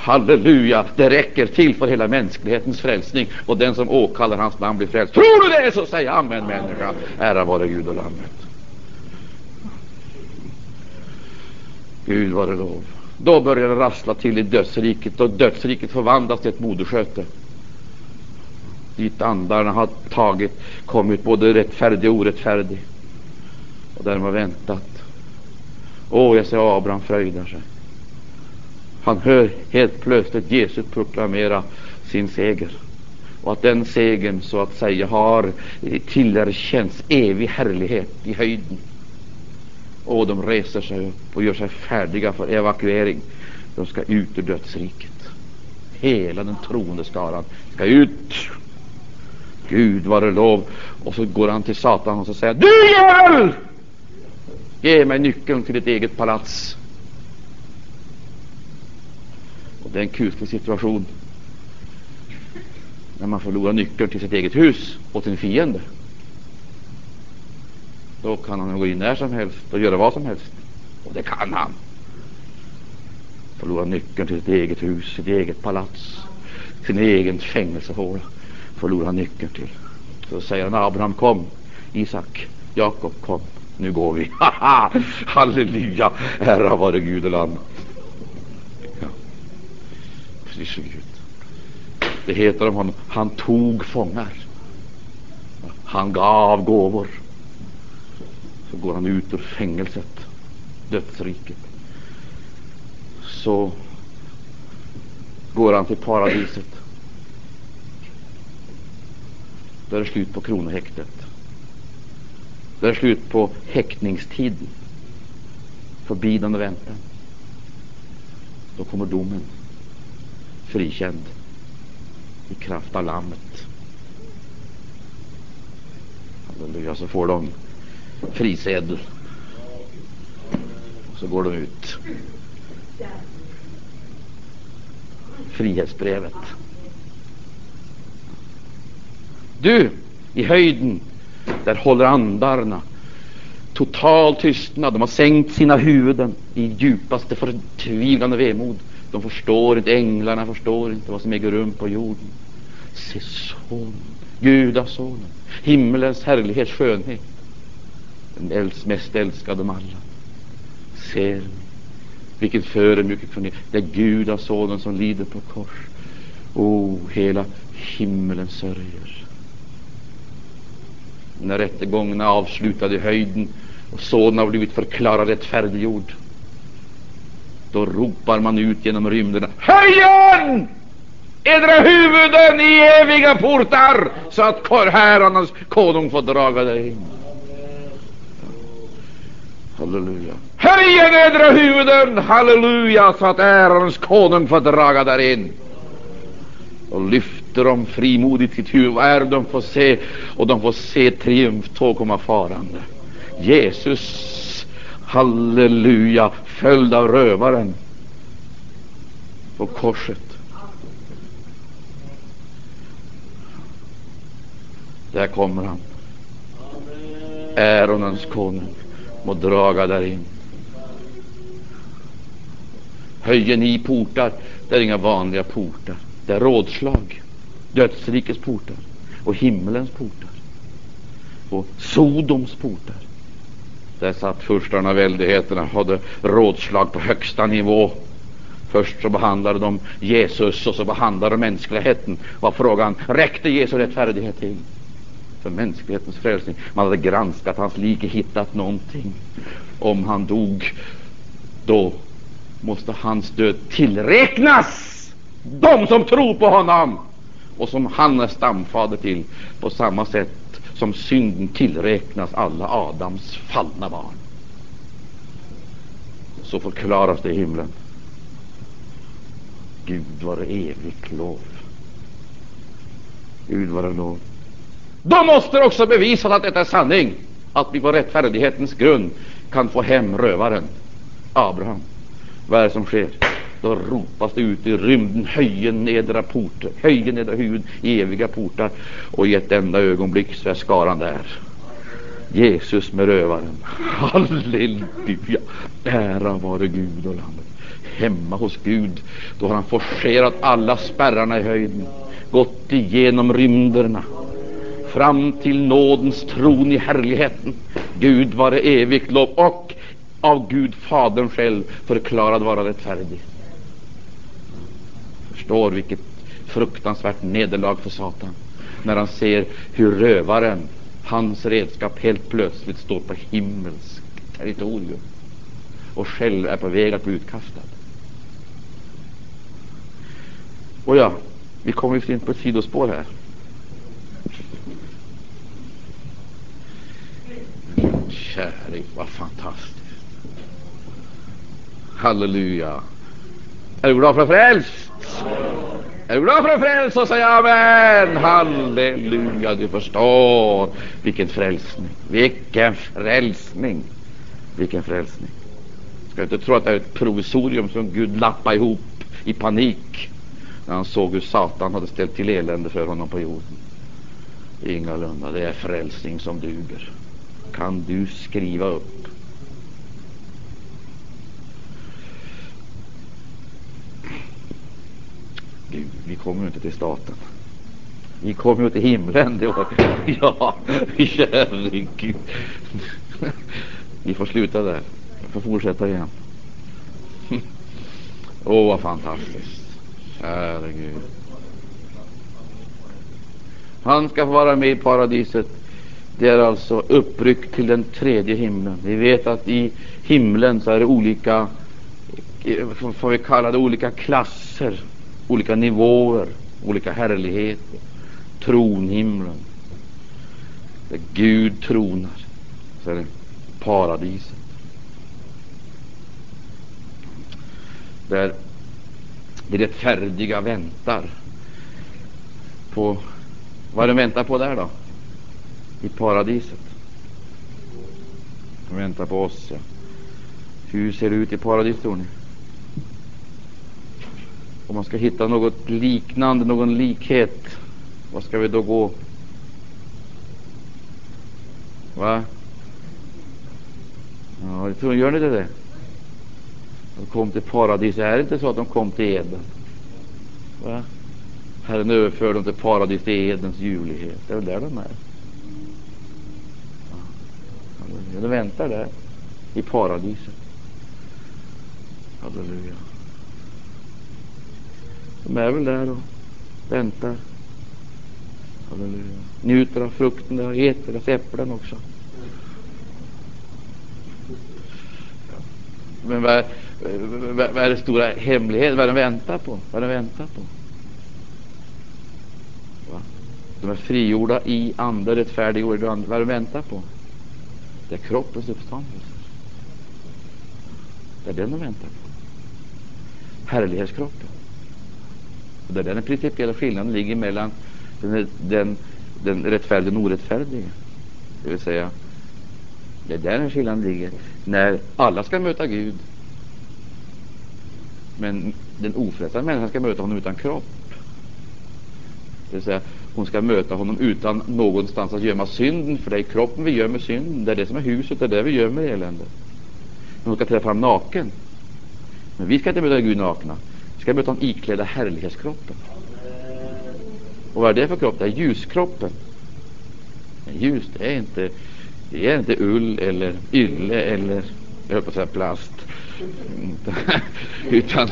Halleluja, det räcker till för hela mänsklighetens frälsning och den som åkallar hans namn blir frälst. Tror du det så säg amen människa. Ära vare Gud och Lammet. Gud vare lov. Då börjar det rassla till i dödsriket och dödsriket förvandlas till ett modersköte. Dit andarna har tagit, kommit både rättfärdig och orättfärdig. Och där de har väntat. Åh, jag ser Abraham fröjdar sig. Han hör helt plötsligt Jesus proklamera sin seger. Och att den segern så att säga har tillerkänts evig härlighet i höjden. Och de reser sig upp och gör sig färdiga för evakuering. De ska ut ur dödsriket. Hela den troende skaran ska ut. Gud vare lov. Och så går han till Satan och så säger Du djävul! Ge mig nyckeln till ditt eget palats. Och det är en kuslig situation när man förlorar nyckeln till sitt eget hus åt en fiende. Då kan han gå in när som helst och göra vad som helst. Och det kan han. Förlora nyckeln till sitt eget hus, sitt eget palats, sin egen fängelsehåla. Förlorar nyckeln till. Så säger han Abraham kom, Isak, Jakob kom. Nu går vi. Halleluja! Ära vare Gud och Lammet. Ja. Gud. Det heter om honom, han tog fångar. Han gav gåvor. Så går han ut ur fängelset, dödsriket. Så går han till paradiset. Då är det slut på kronohäktet. Då är det slut på häktningstiden. Förbidande väntan. Då kommer domen. Frikänd. I kraft av lammet. Halleluja, så får de frisedel. Och så går de ut. Frihetsbrevet. Du, i höjden, där håller andarna total tystnad. De har sänkt sina huvuden i djupaste förtvivlan och vemod. De förstår inte, änglarna förstår inte vad som äger rum på jorden. Se sonen, Gudasonen, himmelens härlighet, skönhet. Den äls, mest älskade av alla. Ser ni vilken förödmjukelse från er. Det är Gudasonen som lider på kors. O, oh, hela himmelen sörjer. när rättegången är avslutad i höjden och sonen har blivit förklarad rättfärdiggjord. Då ropar man ut genom rymderna Höjen! Edra huvuden i eviga portar så att herrarnas konung får draga dig in. Halleluja. Höj edra huvuden, halleluja, så att ärans konung får draga där in. Och lyfter de frimodigt sitt huvud, vad är det de får se? Och de får se triumftåg komma farande. Jesus, halleluja, följd av rövaren på korset. Där kommer han. Äronens konung må draga där in. Höjer ni portar, det är inga vanliga portar. Det är rådslag, dödsrikets portar och himmelens portar och Sodoms portar. Där satt furstarna och väldigheterna hade rådslag på högsta nivå. Först så behandlade de Jesus och så behandlade de mänskligheten. Var frågan, räckte Jesu rättfärdighet till? för mänsklighetens frälsning. Man hade granskat hans lik och hittat någonting. Om han dog, då måste hans död tillräknas de som tror på honom och som han är stamfader till, på samma sätt som synden tillräknas alla Adams fallna barn. Så förklaras det i himlen. Gud vare evigt lov. Gud vare lov. Då måste det också bevisas att detta är sanning, att vi på rättfärdighetens grund kan få hem rövaren Abraham. Vad är det som sker? Då ropas det ut i rymden, höjen nedra portar, höjen nedra huvud i eviga portar, och i ett enda ögonblick så är skaran där. Jesus med rövaren. Halleluja! Ära vare Gud och landet. Hemma hos Gud, då har han forcerat alla spärrarna i höjden, gått igenom rymderna, fram till nådens tron i härligheten. Gud vare evigt lov och av Gud Fadern själv förklarad vara rättfärdig. Förstår vilket fruktansvärt nederlag för Satan när han ser hur rövaren, hans redskap, helt plötsligt står på himmelskt territorium och själv är på väg att bli utkastad. Och ja, vi kommer in på ett sidospår här. Käre, vad fantastiskt. Halleluja. Är du glad för att frälst? Är du glad för en frälsning? Så säger amen. Halleluja. Du förstår vilken frälsning. Vilken frälsning. Vilken frälsning. Ska inte tro att det är ett provisorium som Gud lappade ihop i panik när han såg hur Satan hade ställt till elände för honom på jorden. Ingalunda. Det är frälsning som duger kan du skriva upp. Gud, vi kommer ju inte till staten. Vi kommer ju till himlen. Det var, ja, herregud. Vi får sluta där. Vi får fortsätta igen. Åh, oh, vad fantastiskt. Herregud. Han ska få vara med i paradiset det är alltså uppryckt till den tredje himlen. Vi vet att i himlen så är det olika, eh, får vi kalla det olika klasser, olika nivåer, olika härligheter. Tronhimlen, där Gud tronar, så är det paradiset. Där det rättfärdiga väntar på, vad de väntar på där då? i paradiset. De väntar på oss. Ja. Hur ser det ut i paradiset, tror ni? Om man ska hitta något liknande, någon likhet, vad ska vi då gå? Va? Ja, tror, gör ni det? Där? De kom till paradiset. Är det inte så att de kom till Eden? Va? Herren överför dem till paradiset till Edens ljuvlighet. Det är väl där de är. De väntar där i paradiset. Halleluja. De är väl där och väntar. Halleluja. Eh, njuter av frukten där, äter dess äpplen också. Men vad, eh, vad, vad är det stora hemligheten? Vad är det de väntar på? Vad är de väntar på? Va? De är frigjorda i ande, rättfärdiggjorda i ande. Vad är det de väntar på? Det är kroppens uppståndelse. Det är den de väntar på. Härlighetskroppen. Och det är den principiella skillnaden ligger mellan den, den, den rättfärdige och den orättfärdige. Det vill säga, det är där den skillnaden ligger. När alla ska möta Gud, men den ofrälsta människan ska möta honom utan kropp. Det vill säga, hon ska möta honom utan någonstans att gömma synden, för det är kroppen vi gömmer synden. Det är det som är huset, det är det vi gömmer eländet. Men hon ska träffa honom naken. Men vi ska inte möta Gud nakna. Vi ska möta den iklädda härlighetskroppen. Och vad är det för kropp? Det är ljuskroppen. Men ljus, det är inte, det är inte ull eller ylle eller, jag höll på att säga plast. Utan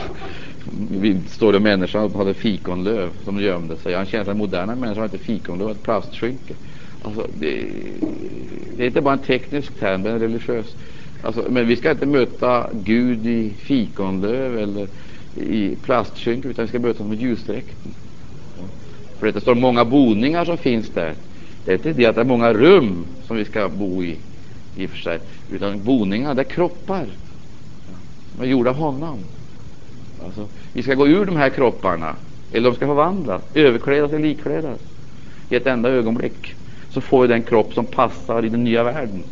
vi står det människan som hade fikonlöv som gömde sig. Han känner att moderna människor har inte fikonlöv, ett plastskynke. Alltså, det, det, är inte bara en teknisk term, men är en religiös. Alltså, men vi ska inte möta Gud i fikonlöv eller i plastskynke, utan vi ska mötas med ljusdräkten. För det står många boningar som finns där. Det är inte det att det är många rum som vi ska bo i, i och för sig, utan boningar, det är kroppar. De är gjorda av honom. Alltså, vi ska gå ur de här kropparna, eller de ska förvandlas, överklädas eller likklädas. I ett enda ögonblick så får vi den kropp som passar i den nya världen.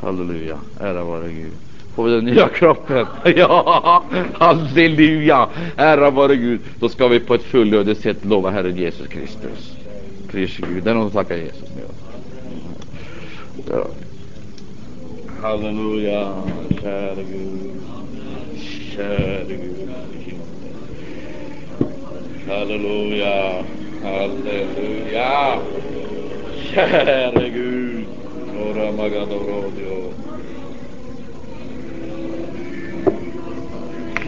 Halleluja, ära vare Gud. Får vi den nya kroppen? Ja, halleluja, ära vare Gud. Då ska vi på ett fullödigt sätt lova Herren Jesus Kristus. Pris Gud. Det är någon som tackar Jesus med oss. Ja. Halleluja, käre Gud. Käre Gud. Halleluja, halleluja. Käre Gud. Norra magadorodio.